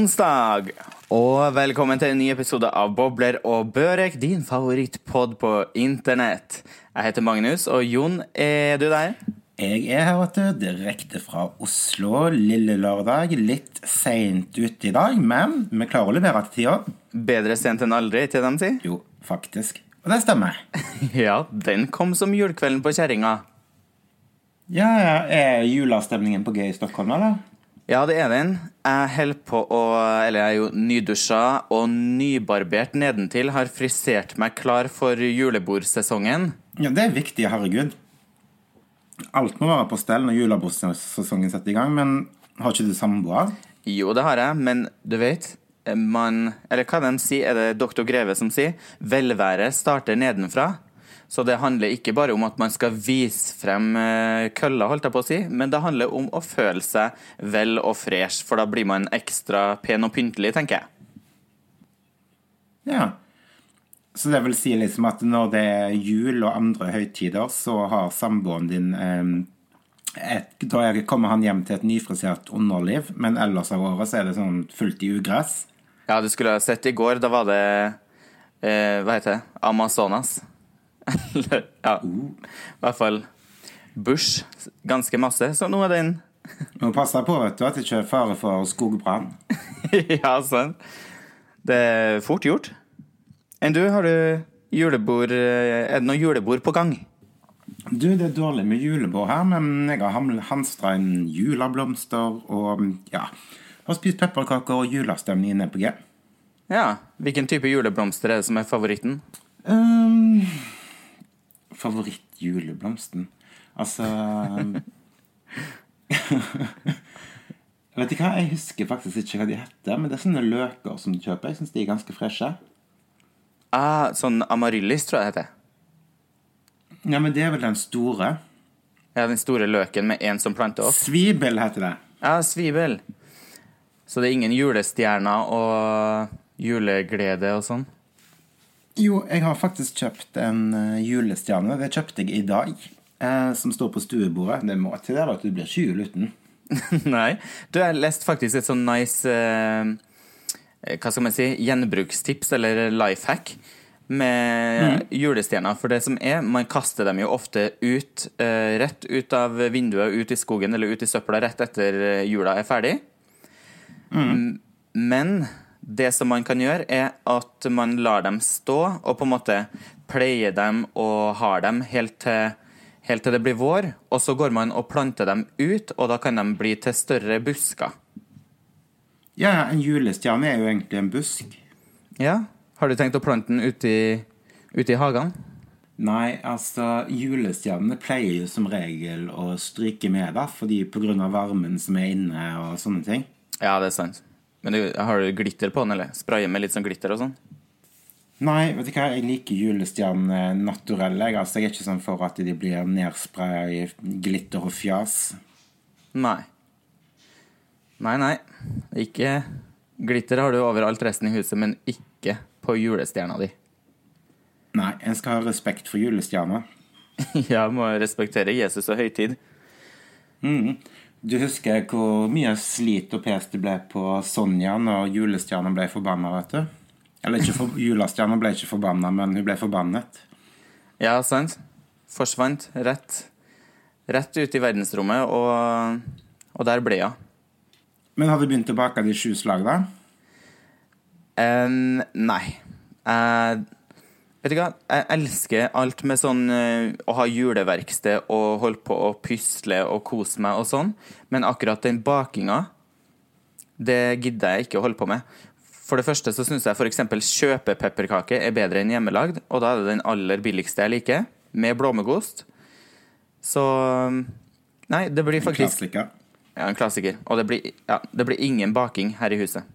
onsdag! Og velkommen til en ny episode av Bobler og Børek, din favorittpod på internett. Jeg heter Magnus, og Jon, er du der? Jeg er her, vet du, direkte fra Oslo lille lørdag. Litt seint ute i dag, men vi klarer å levere til tida. Bedre sent enn aldri, til dem si? Jo, faktisk. Og det stemmer. Ja, den kom som julekvelden på kjerringa. Ja, ja, Er julestemningen på G i Stockholm, eller? Ja, det er den. Jeg holder på å Eller jeg er jo nydusja og nybarbert nedentil. Har frisert meg klar for julebordsesongen. Ja, det er viktig, herregud. Alt må være på stell når julebordsesongen setter i gang, men har ikke du samboer? Jo, det har jeg, men du vet man Eller hva de sier, er det doktor Greve som sier? Velvære starter nedenfra. Så det handler ikke bare om at man skal vise frem eh, kølla, holdt jeg på å si, men det handler om å føle seg vel og fresh, for da blir man ekstra pen og pyntelig, tenker jeg. Ja. Så det vil si liksom at når det er jul og andre høytider, så har samboeren din eh, et, Da kommer han hjem til et nyfrisert underliv, men ellers av året så er det sånn fullt i ugress. Ja, du skulle ha sett i går. Da var det eh, Hva heter det? Amazonas. Ja, i hvert fall bush. Ganske masse. Så nå er den Må passe på vet du, at det ikke er fare for skogbrann. ja, sånn. Det er fort gjort. Enn du, har du julebord Er det noe julebord på gang? Du, det er dårlig med julebord her, men jeg har hamstra inn juleblomster og ja, har spist pepperkaker og julestemning inne på G. Ja. Hvilken type juleblomster er det som er favoritten? Um, Favorittjuleblomsten? Altså Vet du hva, Jeg husker faktisk ikke hva de heter, men det er sånne løker som du kjøper. Jeg syns de er ganske freshe. Ah, sånn amaryllis, tror jeg det heter. Ja, men det er vel den store? Ja, den store løken med én som planter opp? Svibel heter det. Ja, svibel. Så det er ingen julestjerner og juleglede og sånn? Jo, jeg har faktisk kjøpt en uh, julestjerne. Det kjøpte jeg i dag. Uh, som står på stuebordet. Det må til det at du blir ikke jul uten. Nei. Du, har lest faktisk et sånn nice uh, Hva skal man si? Gjenbrukstips, eller life hack, med mm. julestjerner. For det som er, man kaster dem jo ofte ut, rett ut av vinduet, ut i skogen eller ut i søpla rett etter jula er ferdig. Mm. Men det som man kan gjøre, er at man lar dem stå, og på en måte pleier dem og har dem helt til, helt til det blir vår. Og så går man og planter dem ut, og da kan de bli til større busker. Ja, en julestjerne er jo egentlig en busk. Ja. Har du tenkt å plante den ute i, ute i hagen? Nei, altså julestjernene pleier jo som regel å stryke med, da, fordi pga. varmen som er inne og sånne ting. Ja, det er sant. Men du, har du glitter på den, eller? Spraye med litt sånn glitter og sånn? Nei, vet du hva, jeg liker julestjernene naturelle. Jeg, altså, jeg er ikke sånn for at de blir nedspraya i glitter og fjas. Nei. Nei, nei. Ikke Glitter har du overalt resten i huset, men ikke på julestjerna di. Nei, en skal ha respekt for julestjerna. ja, må respektere Jesus og høytid. Mm. Du husker hvor mye slit og pes det ble på Sonja når julestjerna ble forbanna, vet du? Eller ikke for, julestjerna ble ikke forbanna, men hun ble forbannet. Ja, sant. Forsvant rett, rett ut i verdensrommet, og, og der ble hun. Men har du begynt å bake de sju slag, da? Um, nei. Uh, Vet du hva, jeg elsker alt med sånn uh, å ha juleverksted og holde på å pysle og kose meg og sånn, men akkurat den bakinga, det gidder jeg ikke å holde på med. For det første så syns jeg f.eks. kjøpepepperkake er bedre enn hjemmelagd, og da er det den aller billigste jeg liker, med blåmuggost. Så Nei, det blir faktisk En klassiker. Ja, en klassiker. Og det blir, ja, det blir ingen baking her i huset.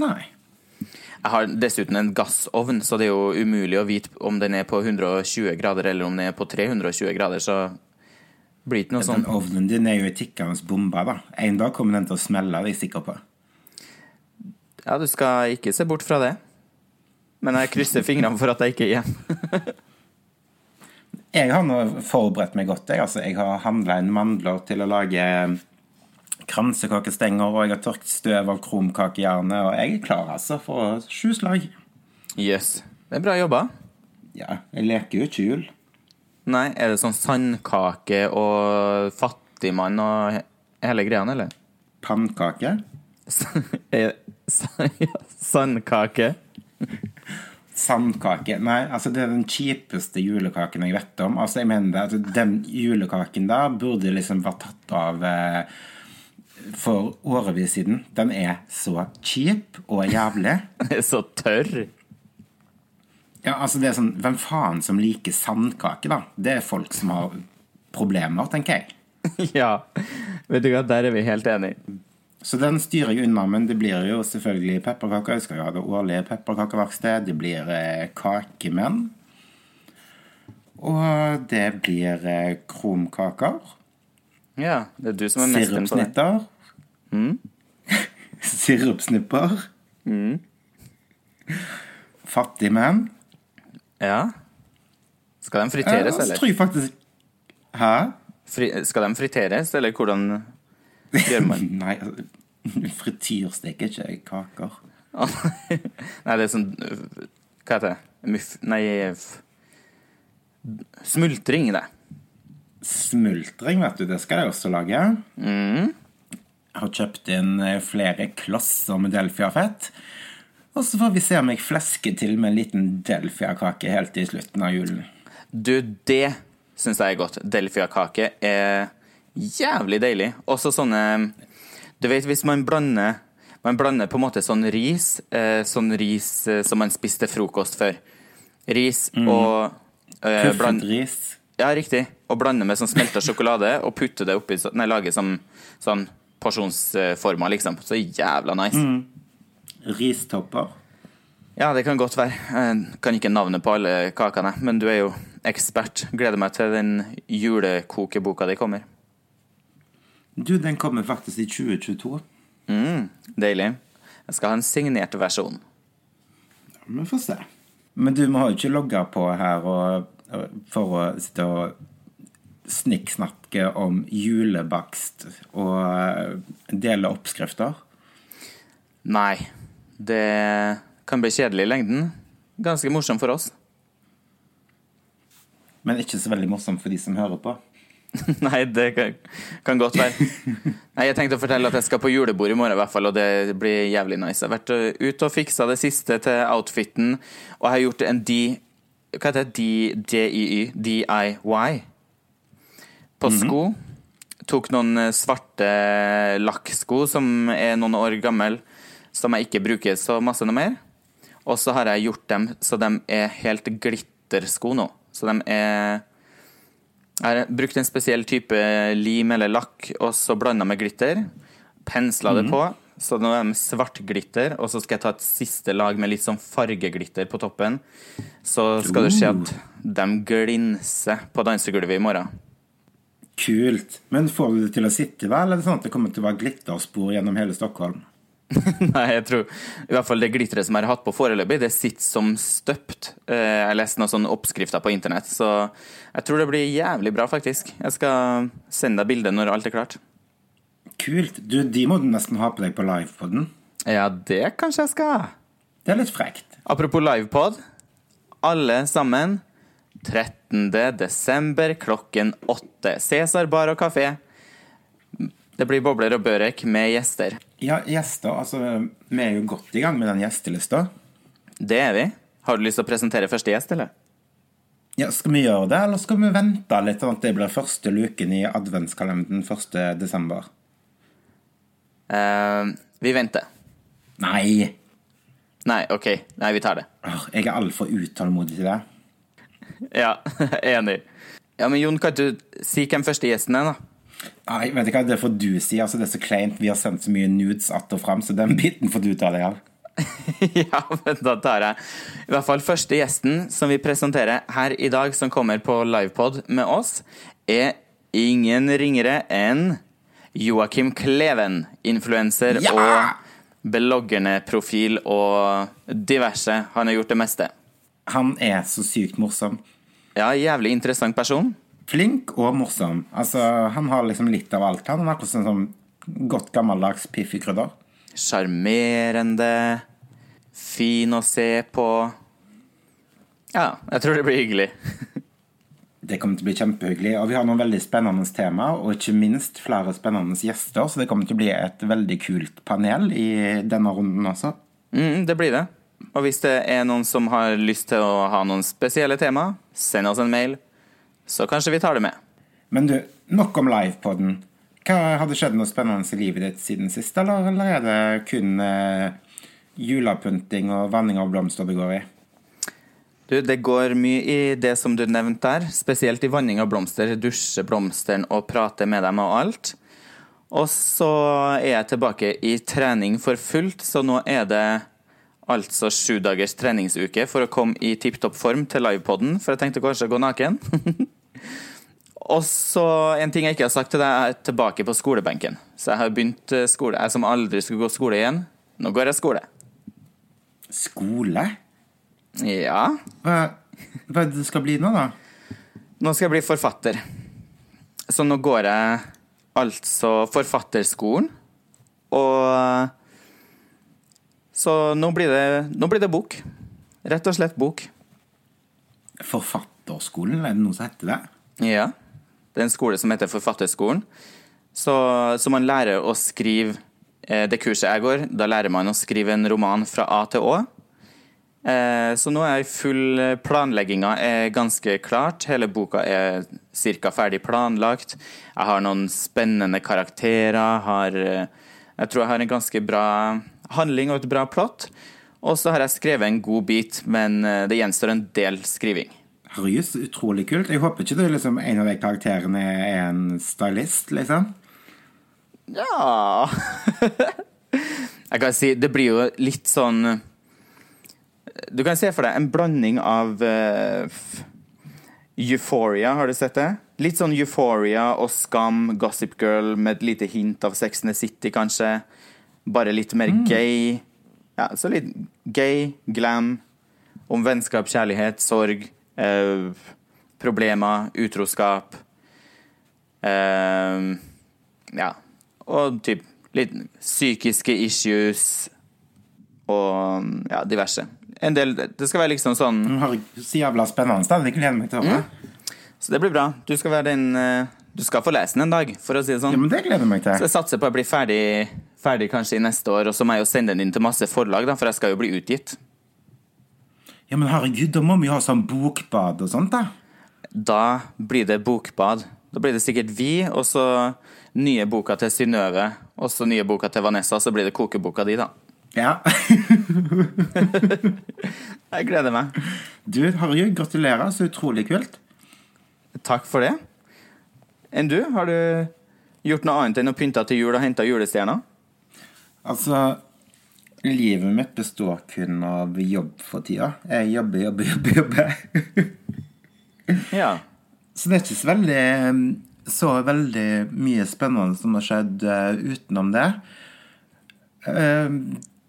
Nei. Jeg har dessuten en gassovn, så det er jo umulig å vite om den er på 120 grader eller om den er på 320 grader, så blir det ikke noe sånn. Den ovnen din er jo en tikkende bombe, da. En dag kommer den til å smelle, det er jeg sikker på. Ja, du skal ikke se bort fra det. Men jeg krysser fingrene for at jeg ikke er hjemme. jeg har nå forberedt meg godt. Jeg, altså, jeg har handla inn mandler til å lage kransekakestenger, og jeg har tørket støv av krumkakejernet, og jeg er klar, altså, for sju slag. Jøss. Yes. Det er bra jobba. Ja, jeg leker jo ikke jul. Nei, er det sånn sandkake og fattigmann og hele greia, eller? Pannkake? Sandkake? Sandkake? Nei, altså det er den kjipeste julekaken jeg vet om. Altså jeg mener det altså Den julekaken da burde liksom vært tatt av eh, for årevis siden. Den er så kjip og jævlig. så tørr. Ja, altså det er sånn Hvem faen som liker sandkake, da? Det er folk som har problemer, tenker jeg. ja. Vet du hva, der er vi helt enige. Så den styrer jeg unna, men det blir jo selvfølgelig pepperkaker. Jeg skal jo ha det årlige pepperkakeverksted. Det blir eh, kakemenn. Og det blir eh, krumkaker. Ja, det er du som er mesteren på det. Sirupsnitter. Mm? Sirupsnipper. Mm. Fattigmenn. Ja. Skal de friteres, eller? Jeg tror faktisk Hæ? Fri... Skal de friteres, eller hvordan gjør man? Nei, altså, frityrsteker ikke kaker. Nei, det er sånn Hva heter det? Muff... Nei Smultring, det. Smultring, vet du. Det skal jeg også lage. Mm. Har kjøpt inn eh, flere klosser med delfiafett. Og så får vi se om jeg flesker til med en liten delfiakake helt i slutten av julen. Du, det syns jeg er godt. Delfiakake er jævlig deilig. Også sånne Du vet hvis man blander Man blander på en måte sånn ris, eh, sånn ris eh, som man spiste frokost før. Ris mm. og eh, bland... ris. Ja, riktig. Og blander med sånn smelta sjokolade og putter det oppi Nei, lager som sånn porsjonsformer, liksom. Så jævla nice. Mm. Ristopper. Ja, det kan godt være. Jeg kan ikke navnet på alle kakene, men du er jo ekspert. Gleder meg til den julekokeboka di kommer. Du, den kommer faktisk i 2022. Mm, deilig. Jeg skal ha en signert versjon. Ja, Vi får se. Men du, vi har jo ikke logga på her og, for å sitte og snikksnakke om julebakst og eh, dele oppskrifter. Nei. Det kan bli kjedelig i lengden. Ganske morsomt for oss. Men ikke så veldig morsomt for de som hører på. Nei, det kan, kan, godt være. Nei, Jeg tenkte å fortelle at jeg skal på julebord i morgen, i hvert fall, og det blir jævlig nice. Jeg har vært uh, ute og fiksa det siste til outfiten, og jeg har gjort en D... Hva heter det? DIY? På mhm. sko. Mm -hmm. Tok noen uh, svarte lakksko som er noen år gamle, som jeg ikke bruker så masse noe mer. Og så har jeg gjort dem så de er helt glittersko nå. Så de er jeg har brukt en spesiell type lim eller lakk, og så blanda med glitter. Pensla det mm. på, så nå er de svart glitter. Og så skal jeg ta et siste lag med litt sånn fargeglitter på toppen. Så skal du se at de glinser på dansegulvet i morgen. Kult. Men får du det til å sitte, vel? Eller er sånn at det kommer til å være glitterspor gjennom hele Stockholm? Nei, jeg tror i hvert fall det glitteret som jeg har hatt på foreløpig, det sitter som støpt. Eh, jeg leste noen sånne oppskrifter på internett, så jeg tror det blir jævlig bra, faktisk. Jeg skal sende deg bildet når alt er klart. Kult. Du, de må du nesten ha på deg på livepoden. Ja, det kanskje jeg skal. Det er litt frekt. Apropos livepod. Alle sammen 13. desember klokken åtte. Cæsar bar og kafé. Det blir bobler og børek med gjester. Ja, gjester. Altså, vi er jo godt i gang med den gjestelista. Det er vi. Har du lyst til å presentere første gjest, eller? Ja, Skal vi gjøre det, eller skal vi vente litt sånn at det blir første luken i adventskalenderen 1. desember? Uh, vi venter. Nei. Nei, OK. Nei, vi tar det. Jeg er altfor utålmodig til det. ja, enig. Ja, Men Jon, kan du si hvem første gjesten er, da? Nei, vet ikke hva det får du si. Altså, det er så kleint. Vi har sendt så mye nudes att og fram, så den biten får du ta deg av. ja, men da tar jeg i hvert fall første gjesten som vi presenterer her i dag, som kommer på livepod med oss, er ingen ringere enn Joakim Kleven. Influenser ja! og bloggerne-profil og diverse. Han har gjort det meste. Han er så sykt morsom. Ja, jævlig interessant person. Flink og morsom. Altså, han har liksom litt av alt. Han er akkurat sånn som Godt gammeldags Piffi-krydder. Sjarmerende. Fin å se på. Ja, jeg tror det blir hyggelig. Det kommer til å bli kjempehyggelig. Og vi har noen veldig spennende tema, og ikke minst flere spennende gjester. Så det kommer til å bli et veldig kult panel i denne runden også. Mm, det blir det. Og hvis det er noen som har lyst til å ha noen spesielle tema, send oss en mail, så kanskje vi tar det med. Men du, nok om livepoden. Hva Hadde skjedd noe spennende i livet ditt siden sist, eller, eller er det kun eh, julepynting og vanning av blomster det går i? Du, det går mye i det som du nevnte der, spesielt i vanning av blomster, dusje blomstene og prate med dem og alt. Og så er jeg tilbake i trening for fullt, så nå er det altså sju dagers treningsuke for å komme i tipp topp form til livepoden, for jeg tenkte kanskje å gå naken. og så en ting jeg ikke har sagt til deg, er tilbake på skolebenken. Så jeg har begynt eh, skole. Jeg som aldri skulle gå skole igjen, nå går jeg skole. Skole? Ja. Hva, hva det det skal bli nå, da? Nå skal jeg bli forfatter. Så nå går jeg altså Forfatterskolen. Og Så nå blir det, nå blir det bok. Rett og slett bok. Forfatterskolen, er det noe som heter det? Ja. Det er en skole som heter Forfatterskolen. Så, så man lærer å skrive eh, det kurset jeg går. Da lærer man å skrive en roman fra A til Å. Eh, så nå er full Planlegginga er ganske klart. Hele boka er ca. ferdig planlagt. Jeg har noen spennende karakterer. Har, eh, jeg tror jeg har en ganske bra handling og et bra plott. Og så har jeg skrevet en god bit, men eh, det gjenstår en del skriving. Så utrolig kult. Jeg håper ikke du liksom, en av de karakterene er en stylist, liksom. Ja Jeg kan si det blir jo litt sånn Du kan se for deg en blanding av uh, Euphoria, har du sett det? Litt sånn Euphoria og Skam, Gossip Girl med et lite hint av Sex and the City, kanskje. Bare litt mer gay. Ja, så litt gay, glam, om vennskap, kjærlighet, sorg, eh, problemer, utroskap. Eh, ja. Og typ litt psykiske issues og ja, diverse. En del Det skal være liksom sånn så jævla spennende. Det gleder meg til å høre. Så det blir bra. Du skal være den eh, Du skal få lese den en dag, for å si det sånn. Ja, men det gleder jeg meg Så jeg satser på å bli ferdig, ferdig kanskje i neste år, og så må jeg jo sende den inn til masse forlag, da, for jeg skal jo bli utgitt. Ja, men herregud, da må vi jo ha sånn bokbad og sånt, da. Da blir det bokbad. Da blir det sikkert vi, og så nye boka til Synnøve, og så nye boka til Vanessa, så blir det kokeboka di, da. Ja. Jeg gleder meg. Du, herregud, gratulerer. Så utrolig kult. Takk for det. Enn du? Har du gjort noe annet enn å pynte til jul og hente julestjerner? Altså, livet mitt består kun av jobb for tida. Jeg jobber, jobber, jobber, jobber. Ja. Så det er ikke så veldig så veldig mye spennende som har skjedd eh, utenom det. Eh,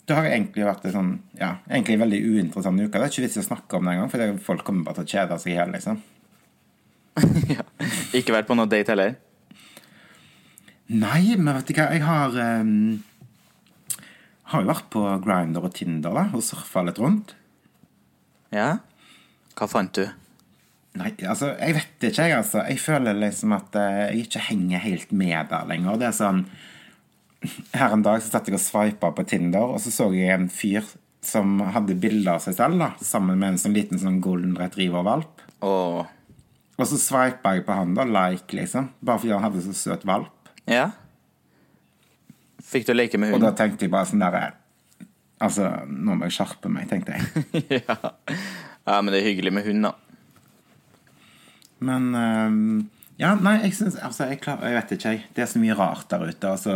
det har egentlig vært en sånn, ja, egentlig en veldig uinteressant uke. Det er ikke vits i å snakke om det engang, for folk kommer bare til å kjede seg i hjel, liksom. ja. Ikke vært på noe date heller? Nei, men vet du hva, jeg har eh, har jo vært på Grindr og Tinder da, og surfa litt rundt. Ja? Hva fant du? Nei, altså, jeg vet ikke, jeg, altså. Jeg føler liksom at eh, jeg ikke henger helt med der lenger. Det er sånn Her en dag så satt jeg og sveipa på Tinder, og så så jeg en fyr som hadde bilder av seg selv, da, sammen med en sånn liten sånn golden retriever-valp. Og så sveipa jeg på han, da, like, liksom. Bare fordi han hadde så søt valp. Ja? Fikk du leke med hunden? Og da tenkte jeg bare sånn derre Altså, nå må jeg skjerpe meg, tenkte jeg. ja. ja, men det er hyggelig med hund, da. Men um, Ja, nei, jeg syns Altså, jeg, klar, jeg vet ikke, jeg. Det er så mye rart der ute. Altså,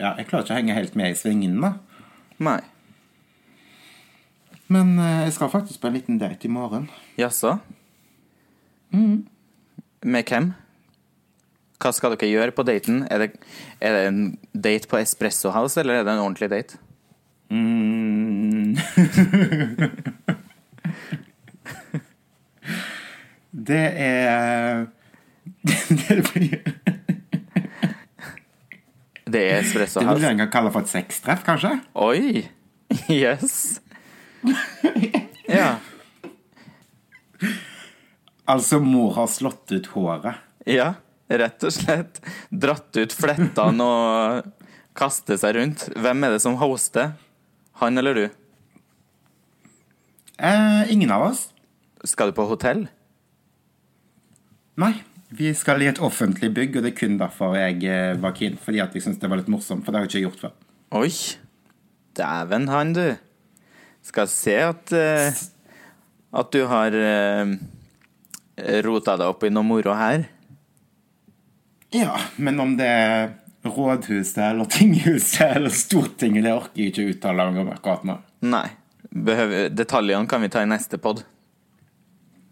ja, jeg klarer ikke å henge helt med i svingene, da. Nei. Men uh, jeg skal faktisk på en liten date i morgen. Jaså? Med hvem? Hva skal dere gjøre på daten? Er det, er det en date på Espresso House, eller er det en ordentlig date? Mm. det er Det blir Det er Espresso Det vil jeg en kan kalle for et sextreff, kanskje? Oi! Yes. Ja. Altså, mor har slått ut håret. Ja, rett og slett. Dratt ut flettene og kastet seg rundt. Hvem er det som hoster? Han eller du? Eh, ingen av oss. Skal du på hotell? Nei. Vi skal i et offentlig bygg, og det er kun derfor jeg eh, var keen. Fordi at jeg syntes det var litt morsomt, for det har jeg ikke gjort før. Oi! Dæven han, du. Skal se at uh, At du har uh, rota deg opp i noe moro her. Ja, men om det er rådhuset eller tinghuset eller Stortinget, det orker jeg ikke uttale meg om akkurat nå. Nei. Behøver, detaljene kan vi ta i neste pod.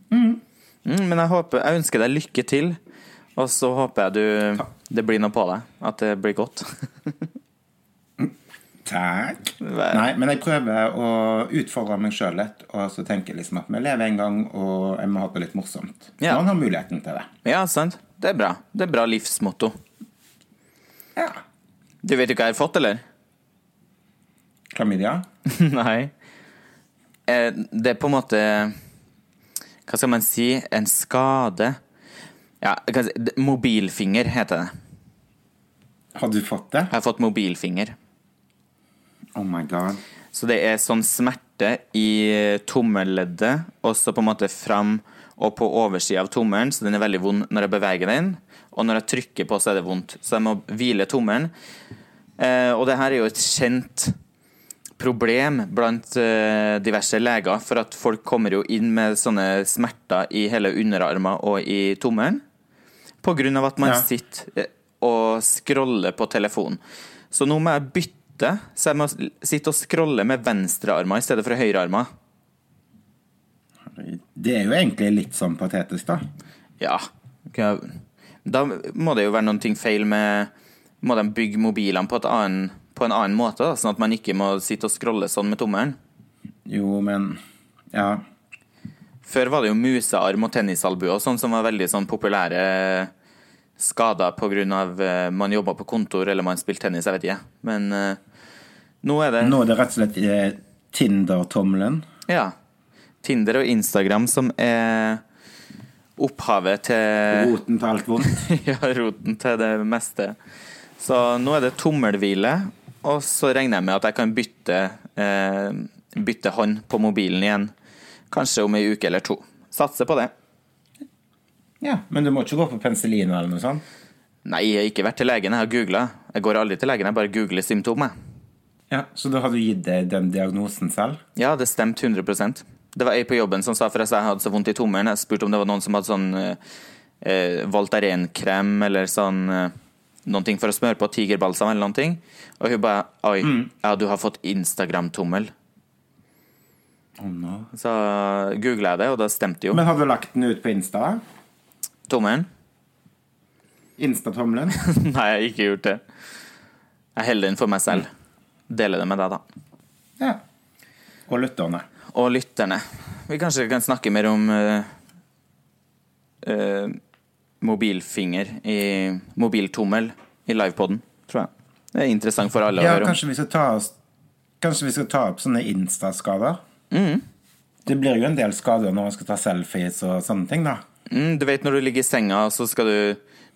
Mm, men jeg håper Jeg ønsker deg lykke til. Og så håper jeg du det blir noe på deg. At det blir godt. Takk. Nei, men jeg prøver å utfordre meg sjøl litt, og så tenker jeg liksom at vi lever en gang, og jeg må ha det litt morsomt. Ja. Man har muligheten til det. Ja, sant. Det er bra. Det er bra livsmotto. Ja. Du vet jo hva jeg har fått, eller? Klamydia? Nei. Eh, Det er på en måte Hva skal man si? En skade. Ja, si, mobilfinger heter det. Har du fått det? Jeg har fått mobilfinger. Oh my god. Så det er sånn smerte i tommelleddet, og så på en måte fram og på oversida av tommelen, så den er veldig vond når jeg beveger den. Og når jeg trykker på, så er det vondt. Så jeg må hvile tommelen. Eh, og det her er jo et kjent problem blant eh, diverse leger, for at folk kommer jo inn med sånne smerter i hele underarmen og i tommelen. På grunn av at man Ja. sitter eh, og scroller på telefonen. Så nå må jeg bytte, så jeg må sitte og scrolle med venstrearmen i stedet for høyrearmen. Det er jo egentlig litt sånn patetisk, da. Ja. Da må det jo være noen ting feil med Må de bygge mobilene på, annen, på en annen måte, da, sånn at man ikke må sitte og scrolle sånn med tommelen? Jo, men Ja. Før var det jo musearm og tennisalbue og sånn som var veldig sånn populære grunn av eh, man jobba på kontor eller man spilte tennis, jeg vet ikke. Men eh, nå er det Nå er det rett og slett eh, Tinder-tommelen. Ja. Tinder og Instagram som er opphavet til Roten til alt vondt. ja, roten til det meste. Så nå er det tommelhvile, og så regner jeg med at jeg kan bytte, eh, bytte hånd på mobilen igjen. Kanskje om ei uke eller to. Satser på det. Ja, Men du må ikke gå på penicillin eller noe sånt? Nei, jeg har ikke vært til legen, jeg har googla. Jeg går aldri til legen, jeg bare googler symptomer. Ja, Så da har du gitt deg den diagnosen selv? Ja, det stemte 100 Det var ei på jobben som sa for jeg hadde så vondt i tommelen. Jeg spurte om det var noen som hadde sånn eh, Voltaren-krem eller sånn eh, Noen ting for å smøre på tigerbalsam eller noen ting. Og hun bare Oi, ja, du har fått Instagram-tommel. Oh, no. Så googla jeg det, og da stemte jo Men har du lagt den ut på Insta? Tommelen. Insta-tommelen? Nei, jeg har ikke gjort det. Jeg holder den for meg selv. Deler det med deg, da. Ja. Og lytterne. Og lytterne. Vi kanskje kan snakke mer om uh, uh, mobilfinger i Mobiltommel i livepoden, tror jeg. Det er interessant for alle Ja, å høre om. kanskje vi skal ta oss Kanskje vi skal ta opp sånne Insta-skader? Mm. Det blir jo en del skader når man skal ta selfies og sånne ting, da. Mm, du vet når du ligger i senga, så skal du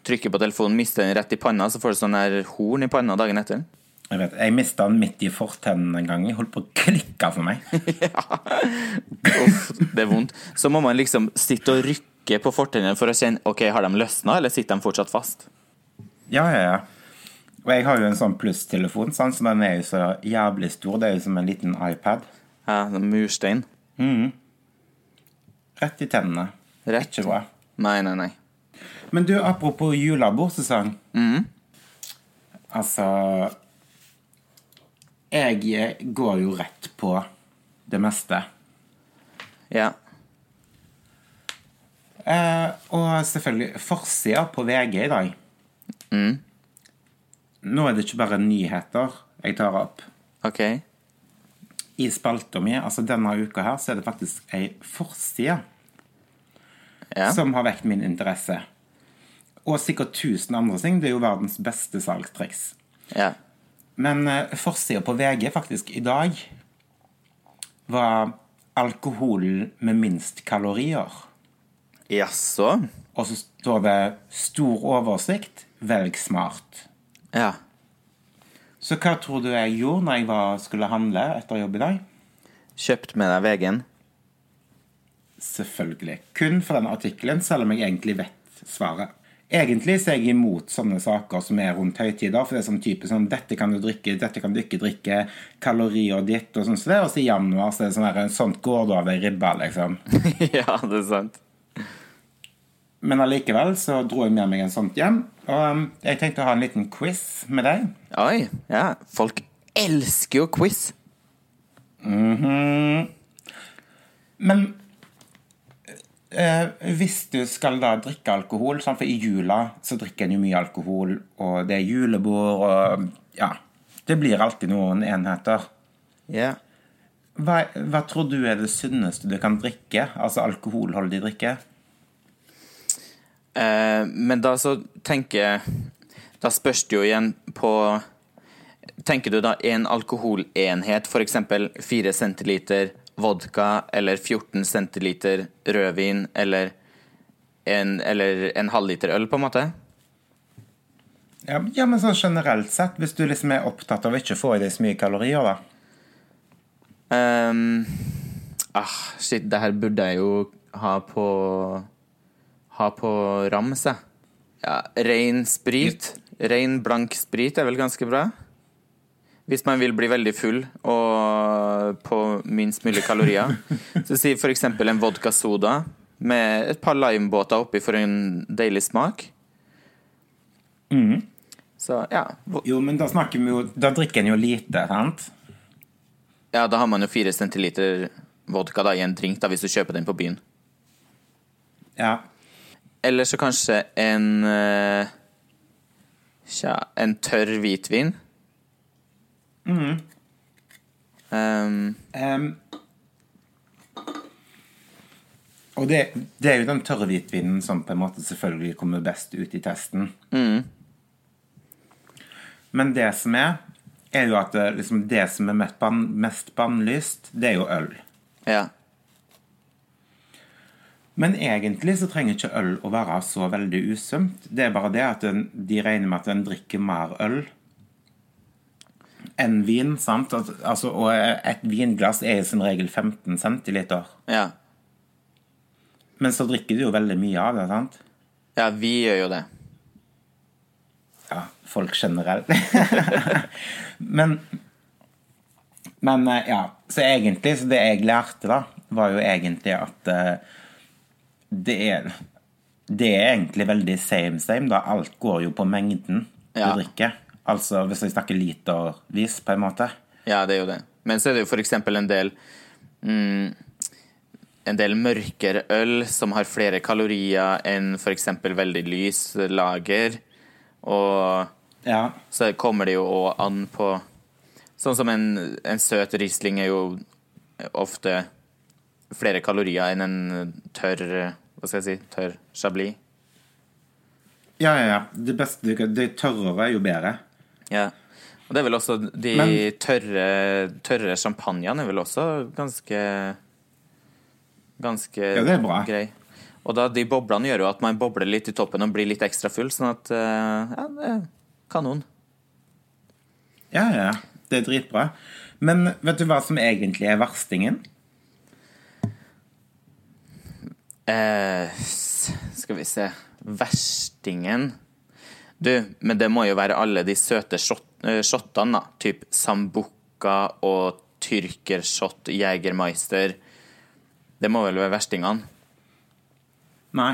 trykke på telefonen, miste den rett i panna, så får du sånn her horn i panna dagen etter. Jeg vet, jeg mista den midt i fortennen en gang. Jeg holdt på å klikke for meg. Uff, det er vondt. Så må man liksom sitte og rykke på fortennene for å kjenne ok, har de løsna, eller sitter de fortsatt fast. Ja, ja, ja. Og jeg har jo en sånn plusstelefon, sånn, så den er jo så jævlig stor. Det er jo som en liten iPad. Ja, en murstein. Rett i tennene. Rett. Ikke bra. Nei, nei, nei. Men du, apropos julebordsesong. Mm. Altså Jeg går jo rett på det meste. Ja. Eh, og selvfølgelig forsida på VG i dag. Mm. Nå er det ikke bare nyheter jeg tar opp. OK. I spalta mi altså denne uka her, så er det faktisk ei forside Ja. som har vekt min interesse. Og sikkert tusen andre ting. Det er jo verdens beste salgstriks. Ja. Men uh, forsida på VG faktisk i dag var alkoholen med minst kalorier. Jaså? Og så står det 'stor oversikt, velg smart'. Ja. Så hva tror du jeg gjorde når jeg var, skulle handle etter jobb i dag? Kjøpt med deg VG-en? Selvfølgelig. Kun for denne artikkelen, selv om jeg egentlig vet svaret. Egentlig så er jeg imot sånne saker som er rundt høytider. For det er sånn type sånn Dette kan du drikke, dette kan du ikke drikke. Kalorier ditt og sånn. Så det er også i januar så er det sånn her, sånt går det over i ribba, liksom. ja, det er sant. Men allikevel så dro jeg med meg en sånt hjem. Og um, jeg tenkte å ha en liten quiz med deg. Oi. Ja. Folk elsker jo quiz. Mhm. Men eh, hvis du skal da drikke alkohol sånn For i jula så drikker en jo mye alkohol, og det er julebord, og ja Det blir alltid noen enheter. Ja. Hva, hva tror du er det sunneste du kan drikke? Altså alkoholholdig drikke? Eh, men da så tenker jeg Da spørs det jo igjen på Tenker du da en alkoholenhet, f.eks. 4 centiliter vodka eller 14 centiliter rødvin eller en, eller en halvliter øl, på en måte? Ja, ja, men sånn generelt sett, hvis du liksom er opptatt av ikke å få i deg så mye kalorier, da. Um, ah, shit, det her burde jeg jo ha på Ha på rams, jeg. Ja, ren sprit. Ren, blank sprit er vel ganske bra? Hvis man vil bli veldig full og på minst mulig kalorier. Så si f.eks. en vodka soda med et par limebåter oppi for en deilig smak. Så ja. Jo, men da snakker vi jo Da drikker en jo lite, sant? ja. Da har man jo fire centiliter vodka da, i en drink da, hvis du kjøper den på byen. Ja. Eller så kanskje en eh, Tja, en tørr hvitvin. Um, um, og det, det er jo den tørre hvitvinen som på en måte selvfølgelig kommer best ut i testen. Men det som er, er jo at det, liksom, det som er mest, ban, mest bannlyst, det er jo øl. ja. Men egentlig så trenger ikke øl å være så veldig usømt Det er bare det at den, de regner med at en drikker mer øl enn vin. sant? Altså, og et vinglass er som regel 15 centiliter. ja. Men så drikker du jo veldig mye av det, sant? Ja, vi gjør jo det. Ja, folk generelt. men Men eh, ja, så egentlig Så det jeg lærte, da, var jo egentlig at uh, det er Det er egentlig veldig same same, da. Alt går jo på mengden Ja. du drikker. Altså hvis vi snakker litervis, på en måte. Ja, det er jo det. Men så er det jo eksempel en del mm, En del mørkere øl som har flere kalorier enn eksempel veldig lys lager. Og Ja. så kommer det jo òg an på Sånn som en, en søt Riesling er jo ofte flere kalorier enn en tørr Hva skal jeg si tørr Chablis. Ja, ja, ja. Det beste Det tørrere er jo bedre. Ja. Og det er vel også de Men- tørre, tørre champagnene er vel også ganske Ganske Ja, det er bra. grei. Og da de boblene gjør jo at man bobler litt i toppen og blir litt ekstra full, sånn at eh, Ja, det er kanon. Ja, ja, ja. Det er dritbra. Men vet du hva som egentlig er verstingen? Eh, skal vi se Verstingen Du, men det må jo være alle de søte shot, eh, shottene, da. Typ Sambuca og tyrkershot, Jegermeister. Det må vel være verstingene? Nei.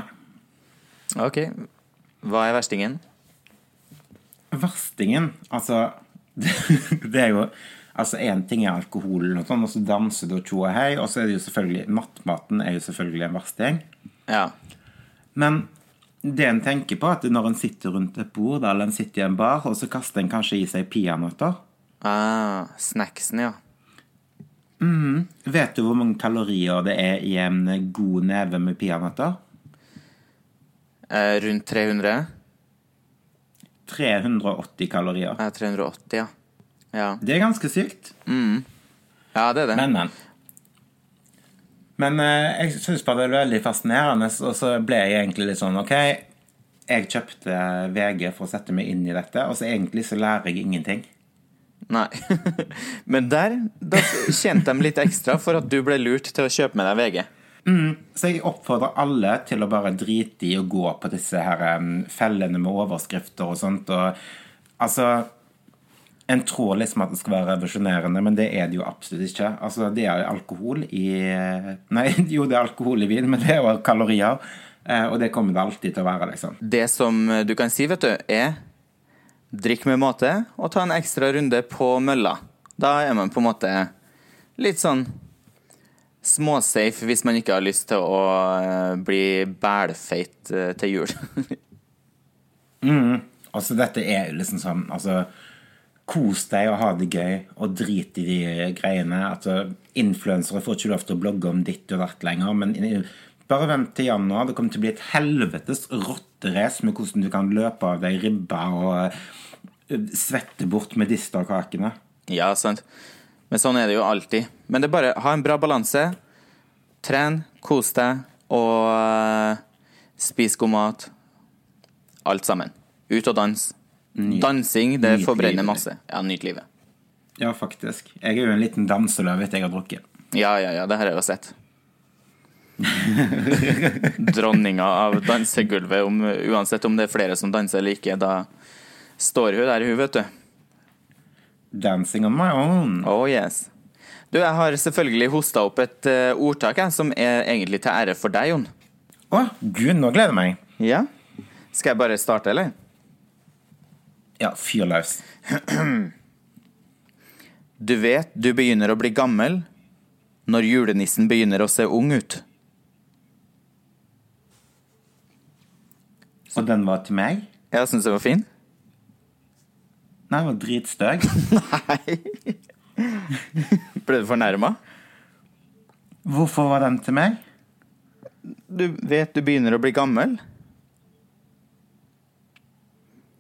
OK. Hva er verstingen? Verstingen, altså Det er jo Altså, én ting er alkoholen, og sånn, og så danser du og tjo og hei, og så er det jo selvfølgelig Nattmaten er jo selvfølgelig en versting. Ja. Men det en tenker på, at når en sitter rundt et bord, eller en sitter i en bar, og så kaster en kanskje i seg peanøtter Ah, snacksen, ja. Vet du hvor mange kalorier det er i en god neve med peanøtter? Eh, rundt 300? 380 kalorier. Ja, 380, ja. Ja, Det er ganske sykt. ja det er det. Men, men. Men eh, jeg syns bare det er veldig fascinerende, og så ble jeg egentlig litt sånn OK, jeg kjøpte VG for å sette meg inn i dette, og så egentlig så lærer jeg ingenting. Nei. Men der da tjente de litt ekstra for at du ble lurt til å kjøpe med deg VG. Så jeg oppfordrer alle til å bare drite i å gå på disse her fellene med overskrifter og sånt. Og, altså En tror liksom at det skal være revolusjonerende, men det er det jo absolutt ikke. Altså Det er alkohol i Nei, jo, det er alkohol i vin, men det er jo kalorier. Eh, Og det kommer det alltid til å være, liksom. Det som du kan si, vet du, er drikk med måte og ta en ekstra runde på mølla. Da er man på en måte litt sånn småsafe hvis man ikke har lyst til å eh, bli bælfeit eh, til jul. Altså, dette er liksom sånn Altså, kos deg og ha det gøy, og drit i de greiene. Altså, influensere får ikke lov til å blogge om ditt og datt lenger, men bare vent til januar. Det kommer til å bli et helvetes rotterace med hvordan du kan løpe av deg ribba og eh, svette bort medisterkakene. Ja, sant. Men sånn er det jo alltid. Men det er bare ha en bra balanse. Tren, kos deg, og eh, spis god mat. Alt sammen. Ut og dans. Dansing, det nyt forbrenner livet. masse. Ja, nyt livet. Ja, faktisk. Jeg er jo en liten danseløve etter jeg har drukket. Ja, ja, ja, det har jeg jo sett. Dronninga av dansegulvet, om, uansett om det er flere som danser eller ikke, da står hun der, hun, vet du. Dancing on my own. Oh yes. Du, jeg har selvfølgelig hosta opp et uh, ordtak jeg, som er egentlig til ære for deg, Jon. Å, gud, nå gleder jeg meg. Ja? Skal jeg bare starte, eller? Ja, fyr løs. Du vet du begynner å bli gammel når julenissen begynner å se ung ut. Og den var til meg? Jeg syns den var fin. Nei, den var dritstøg. Nei. Ble du fornærma? Hvorfor var den til meg? Du vet du begynner å bli gammel.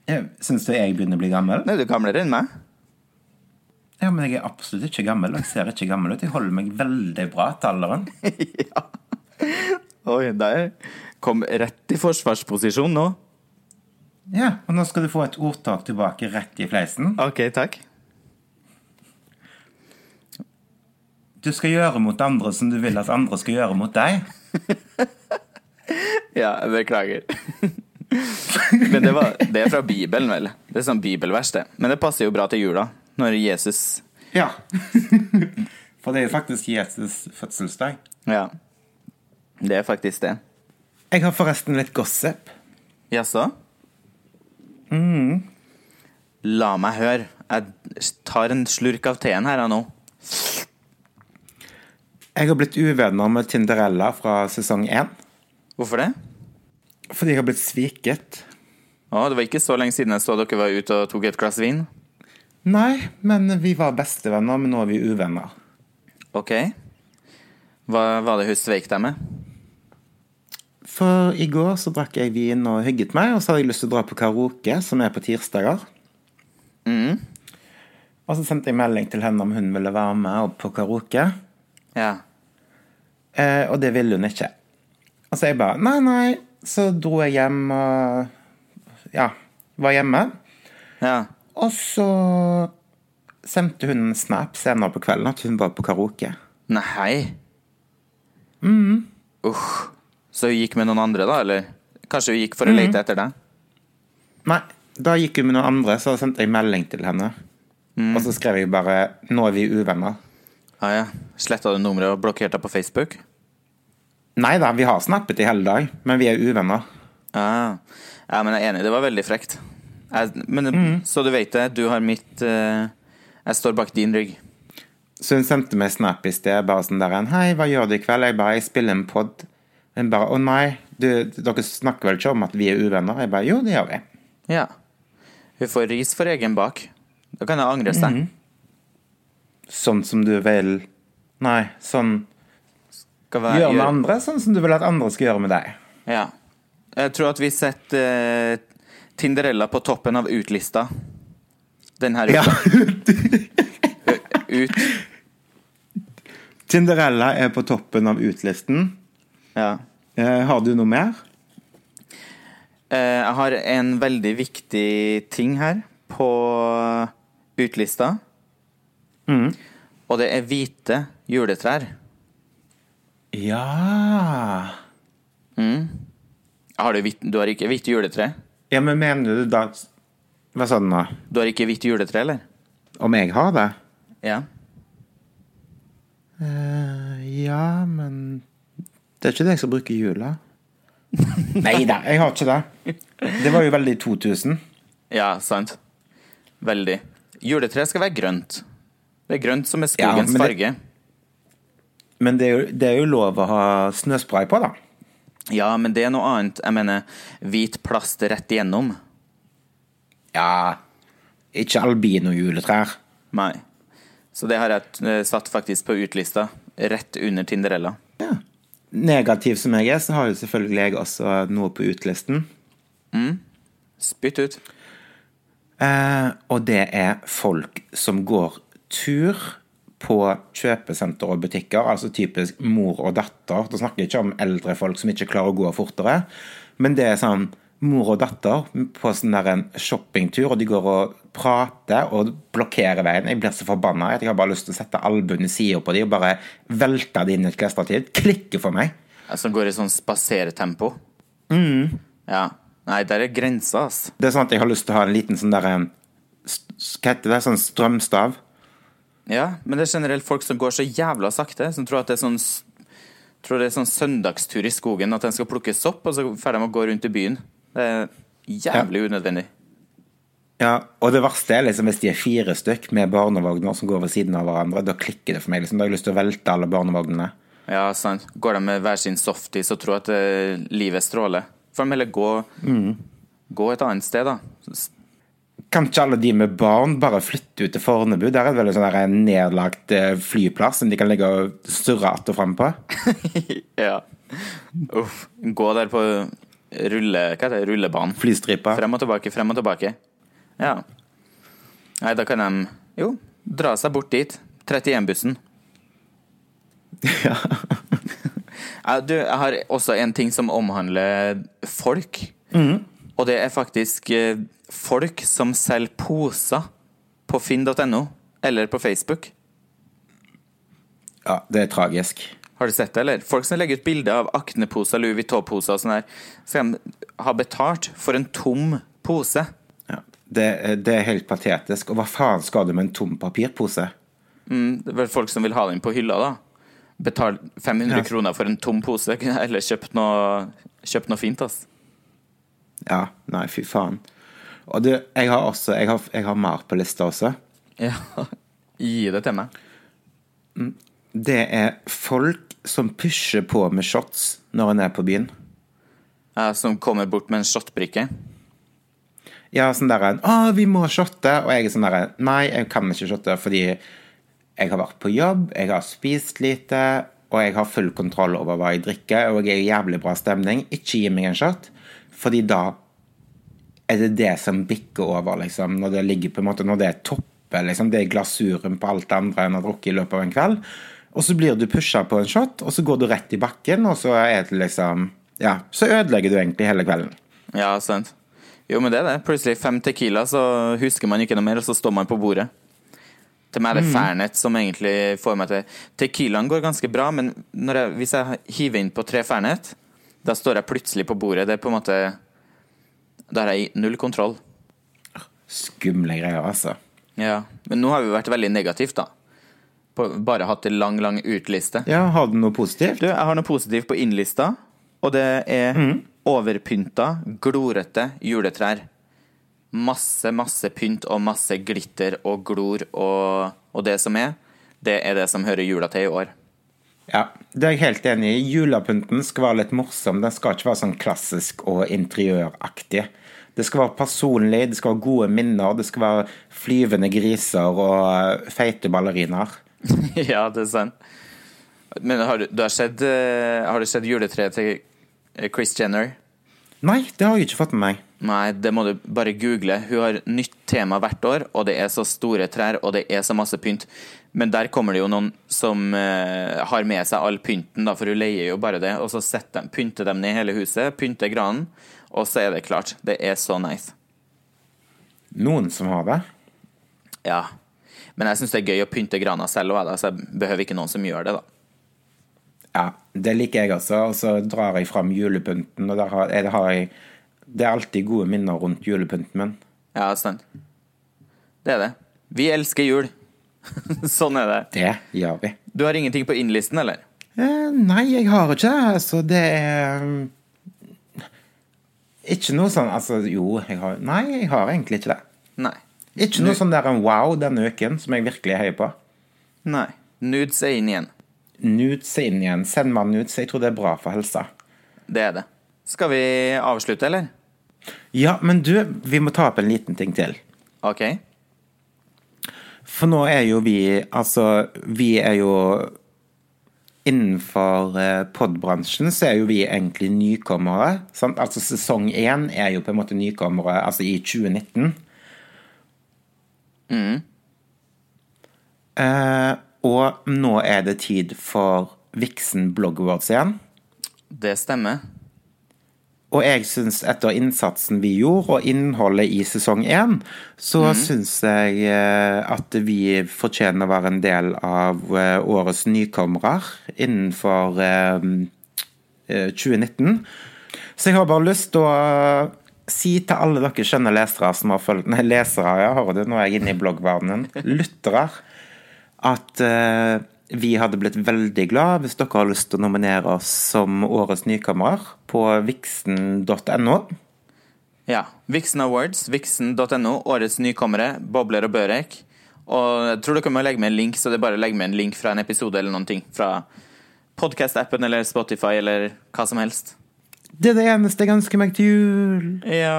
Syns du jeg begynner å bli gammel? Nei, du er gamlere enn meg. Ja, men jeg er absolutt ikke gammel. Jeg ser ikke gammel ut. Jeg holder meg veldig bra til alderen. ja. Oi, der kom rett i forsvarsposisjon nå. Ja, og nå skal du få et ordtak tilbake rett i fleisen. OK, takk. Du skal gjøre mot andre som du vil at andre skal gjøre mot deg. Ja, beklager. Men det, var, det er fra Bibelen, vel. Det er sånn bibelvers, det. Men det passer jo bra til jula, når Jesus Ja. For det er jo faktisk Jesus' fødselsdag. Ja. Det er faktisk det. Jeg har forresten litt gossip. Jaså? La meg høre. Jeg tar en slurk av teen her nå. Jeg har blitt uvenner med Tinderella fra sesong én. Hvorfor det? Fordi jeg har blitt sviket. Å, det var ikke så lenge siden jeg så dere var ute og tok et glass vin. Nei, men vi var bestevenner, men nå er vi uvenner. OK. Hva var det hun sveik deg med? For i går så drakk jeg vin og hygget meg, og så hadde jeg lyst til å dra på karaoke, som er på tirsdager. Mm. Og så sendte jeg melding til henne om hun ville være med på karaoke. Ja. Eh, og det ville hun ikke. Og så jeg bare Nei, nei. Så dro jeg hjem og ja, var hjemme. Ja. Og så sendte hun en snap senere på kvelden at hun var på karaoke. Nei. Mm. Uff. Så hun gikk med noen andre, da, eller? Kanskje hun gikk for å lete etter deg? Nei, da gikk hun med noen andre, så sendte jeg melding til henne. Og så skrev jeg bare 'Nå er vi uvenner'. Ah, ja. Sletta du nummeret og blokkerte deg på Facebook? Nei da, vi har snappet i hele dag, men vi er uvenner. Ah. Ja, men jeg er enig, det var veldig frekt. Jeg, men så du vet det, du har mitt uh, Jeg står bak din rygg. Så hun sendte meg snap i sted, bare sånn der en 'Hei, hva gjør du i kveld?' Jeg bare 'Jeg spiller en pod'. Hun bare 'Å nei, du, dere snakker vel ikke om at vi er uvenner?' Jeg bare 'Jo, det gjør vi'. Ja. Hun får ris for egen bak. Da kan hun angre seg. Sånn som du vil Nei, sånn Skal være- Gjør med andre sånn som du vil at andre skal gjøre med deg. Ja. Jeg tror at vi setter uh, Tinderella på toppen av utlista. Den her Ja. Ut. Tinderella er på toppen av utlisten. Ja. Uh, har du noe mer? Uh, Jeg har en veldig viktig ting her på utlista. Mm. Og det er hvite juletrær. Ja Har du, hvitt, du har ikke hvitt juletre? Ja, men mener du da Hva sa du nå? Du har ikke hvitt juletre, eller? Om jeg har det? Ja. Uh, ja, men Det er ikke det jeg skal bruke i jula. Nei da, jeg har ikke det. Det var jo veldig 2000. Ja, sant. Veldig. Juletre skal være grønt. Det er grønt som er Ja, farge. det-. Men det er, jo, det er jo lov å ha snøspray på, da. Ja, men det er noe annet. Jeg mener hvit plast rett igjennom. Ja Ikke albino-juletrær. Nei. Så det har jeg eh, satt faktisk på utlista. Rett under Tinderella. Ja. Negativ som jeg er, så har jo selvfølgelig jeg også noe på utlisten. Mm. Spytt ut. Eh, og det er folk som går tur på kjøpesenter og butikker, altså typisk mor og datter. Da snakker jeg ikke om eldre folk som ikke klarer å gå fortere, men det er sånn mor og datter på sånn der en shoppingtur, og de går og prater og blokkerer veien. Jeg blir så forbanna. Jeg har bare lyst til å sette albuen i sida på dem og bare velte dem inn i et klesstativ. Klikker for meg. Som går i sånn spasertempo. Mm. Ja. Nei, der er grensa, ass. Det er sånn at jeg har lyst til å ha en liten sånn der Hva heter det? Sånn strømstav. Ja, men det er generelt folk som går så jævla sakte, som tror at det er sånn Tror det er sånn søndagstur i skogen, at den skal plukke sopp, og så får de å gå rundt i byen. Det er jævlig unødvendig. Ja, og det verste er liksom hvis de er fire stykk med barnevogner som går ved siden av hverandre. Da klikker det for meg. liksom. Da har jeg lyst til å velte alle barnevognene. Ja, sant. Går de med hver sin softis og tror at eh, livet stråler? Får de heller gå, gå et annet sted, da. Kan ikke alle de med barn bare flytte ut til Fornebu? Der er det vel en sånn nedlagt eh, flyplass som de kan ligge og surre att og fram på? Ja. Uff. Gå der på rulle... Hva heter det? Rullebanen. Flystripa. Frem og tilbake, frem og tilbake. Ja. Nei, da kan de jo dra seg bort dit. 31-bussen. Ja, du, jeg har også en ting som omhandler folk. Og det er faktisk eh, folk som selger poser på finn.no eller på Facebook. Ja, det er tragisk. Har du sett det, eller? Folk som legger ut bilder av akneposer, Louis Vuitton-poser og sånn her, skal de ha betalt for en tom pose. Ja, det, det er helt patetisk. Og hva faen skal du med en tom papirpose? Det er vel folk som vil ha den på hylla, da. Betal 500 Ja. kroner for en tom pose, eller kjøpt noe, kjøpt noe fint, ass. Ja, nei, fy faen. Og du, jeg har også Jeg har, jeg har mer på lista også. Ja, gi det til meg. Det er folk som pusher på med shots når en er på byen. Ja, som kommer bort med en shotbrikke. Ja, sånn der en, 'Å, vi må shotte.' Og jeg er sånn der Nei, jeg kan ikke shotte fordi jeg har vært på jobb, jeg har spist lite, og jeg har full kontroll over hva jeg drikker, og jeg er i jævlig bra stemning. Ikke gi meg en shot, fordi da er det det som bikker over, liksom. Når det ligger på en måte, når det er toppe, liksom. Det er glasuren på alt det andre en har drukket i løpet av en kveld. Og så blir du pusha på en shot, og så går du rett i bakken, og så er det liksom Ja, så ødelegger du egentlig hele kvelden. Ja, sant. Jo, men det er det. Plutselig fem Tequila, så husker man ikke noe mer, og så står man på bordet. Til meg er det Fernet som egentlig får meg til Tequilaen går ganske bra, men når jeg, hvis jeg hiver inn på tre Fernet, da står jeg plutselig på bordet. Det er på en måte Da har jeg null kontroll. Skumle greier, altså. Ja. Men nå har vi vært veldig negativt, da. På, bare hatt en lang, lang utliste. Ja, har du noe positivt? Du, jeg har noe positivt på innlista, og det er overpynta, glorete juletrær. Masse, masse pynt og masse glitter og glor og, og det som er. Det er det som hører jula til i år. Ja, det er jeg helt enig i. Julepynten skal være litt morsom. Den skal ikke være sånn klassisk og interiøraktig. Det skal være personlig, det skal være gode minner, det skal være flyvende griser og eh, feite ballerinaer. ja, det er sant. Men har du, du har, sett, eh, har du sett juletreet til eh, Chris Jenner? Nei, det har jeg ikke fått med meg. Nei, det må du bare google. Hun har nytt tema hvert år, og det er så store trær, og det er så masse pynt. Men der kommer det jo noen som eh, har med seg all pynten, da, for hun leier jo bare det. Og så de, pynter de ned hele huset, pynter granen, og så er det klart. Det er så nice. Noen som har det. Ja. Men jeg syns det er gøy å pynte grana selv òg, så jeg behøver ikke noen som gjør det, da. Ja, det liker jeg også. Og så drar jeg fram julepynten, og der har, jeg, det, har jeg Det er alltid gode minner rundt julepynten min. Ja, sant. Det er det. Vi elsker jul. sånn er det. Det gjør vi. Du har ingenting på innlisten, eller? Eh, nei, jeg har ikke det. Altså, det er mm, Ikke noe sånn Altså, jo, jeg har Nei, jeg har egentlig ikke det. Nei. Ikke noe sånn der en wow denne uken som jeg virkelig heier på. Nei. Nudes er inn igjen. Nudes er inn igjen. Send meg nudes. Jeg tror det er bra for helsa. Det er det. Skal vi avslutte, eller? Ja, men du, vi må ta opp en liten ting til. OK. For nå er jo vi Altså, vi er jo Innenfor eh, podbransjen så er jo vi egentlig nykommere. Sant? Altså sesong én er jo på en måte nykommere altså i 2019. Eh, og nå er det tid for Vixen Blog Awards igjen. Det stemmer. Og jeg syns etter innsatsen vi gjorde, og innholdet i sesong én, så mm. syns jeg eh, at vi fortjener å være en del av eh, årets nykommere innenfor eh, 2019. Så jeg har bare lyst til å si til alle dere skjønne lesere som har fulgt Nei, lesere, ja, hører du, nå er jeg inne i bloggverdenen. Lyttere. At vi hadde blitt veldig glad hvis dere har lyst til å nominere oss som årets nykommer på vixen.no. Ja. Vixen Awards, vixen.no, årets nykommere, Bobler og Børek. Og jeg tror dere må legge med en link, så det er bare å legge med en link fra en episode eller noen ting. Fra podcast-appen eller Spotify eller hva som helst. Det er det eneste jeg ønsker meg til jul. Ja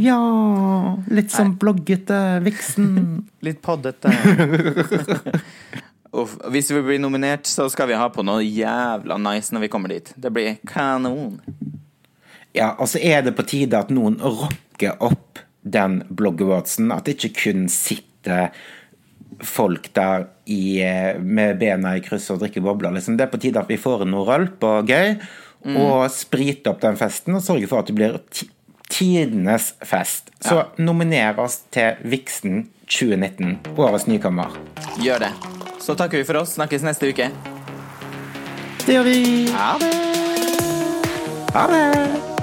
Ja. Litt sånn bloggete Vixen. Litt poddete. Og hvis vi blir nominert, så skal vi ha på noe jævla nice når vi kommer dit. Det blir kanon. Ja, og så er det på tide at noen rocker opp den blogg-awardsen. At det ikke kun sitter folk der i, med bena i kryss og drikker bobler. Liksom. Det er på tide at vi får inn noe rølp og gøy, mm. og sprite opp den festen og sørge for at det blir tidenes fest. Så ja. nominer oss til Vixen 2019, årets nykommer. Gjør det. Så takker vi for oss. Snakkes neste uke. Det gjør vi. Ha det. Ha det.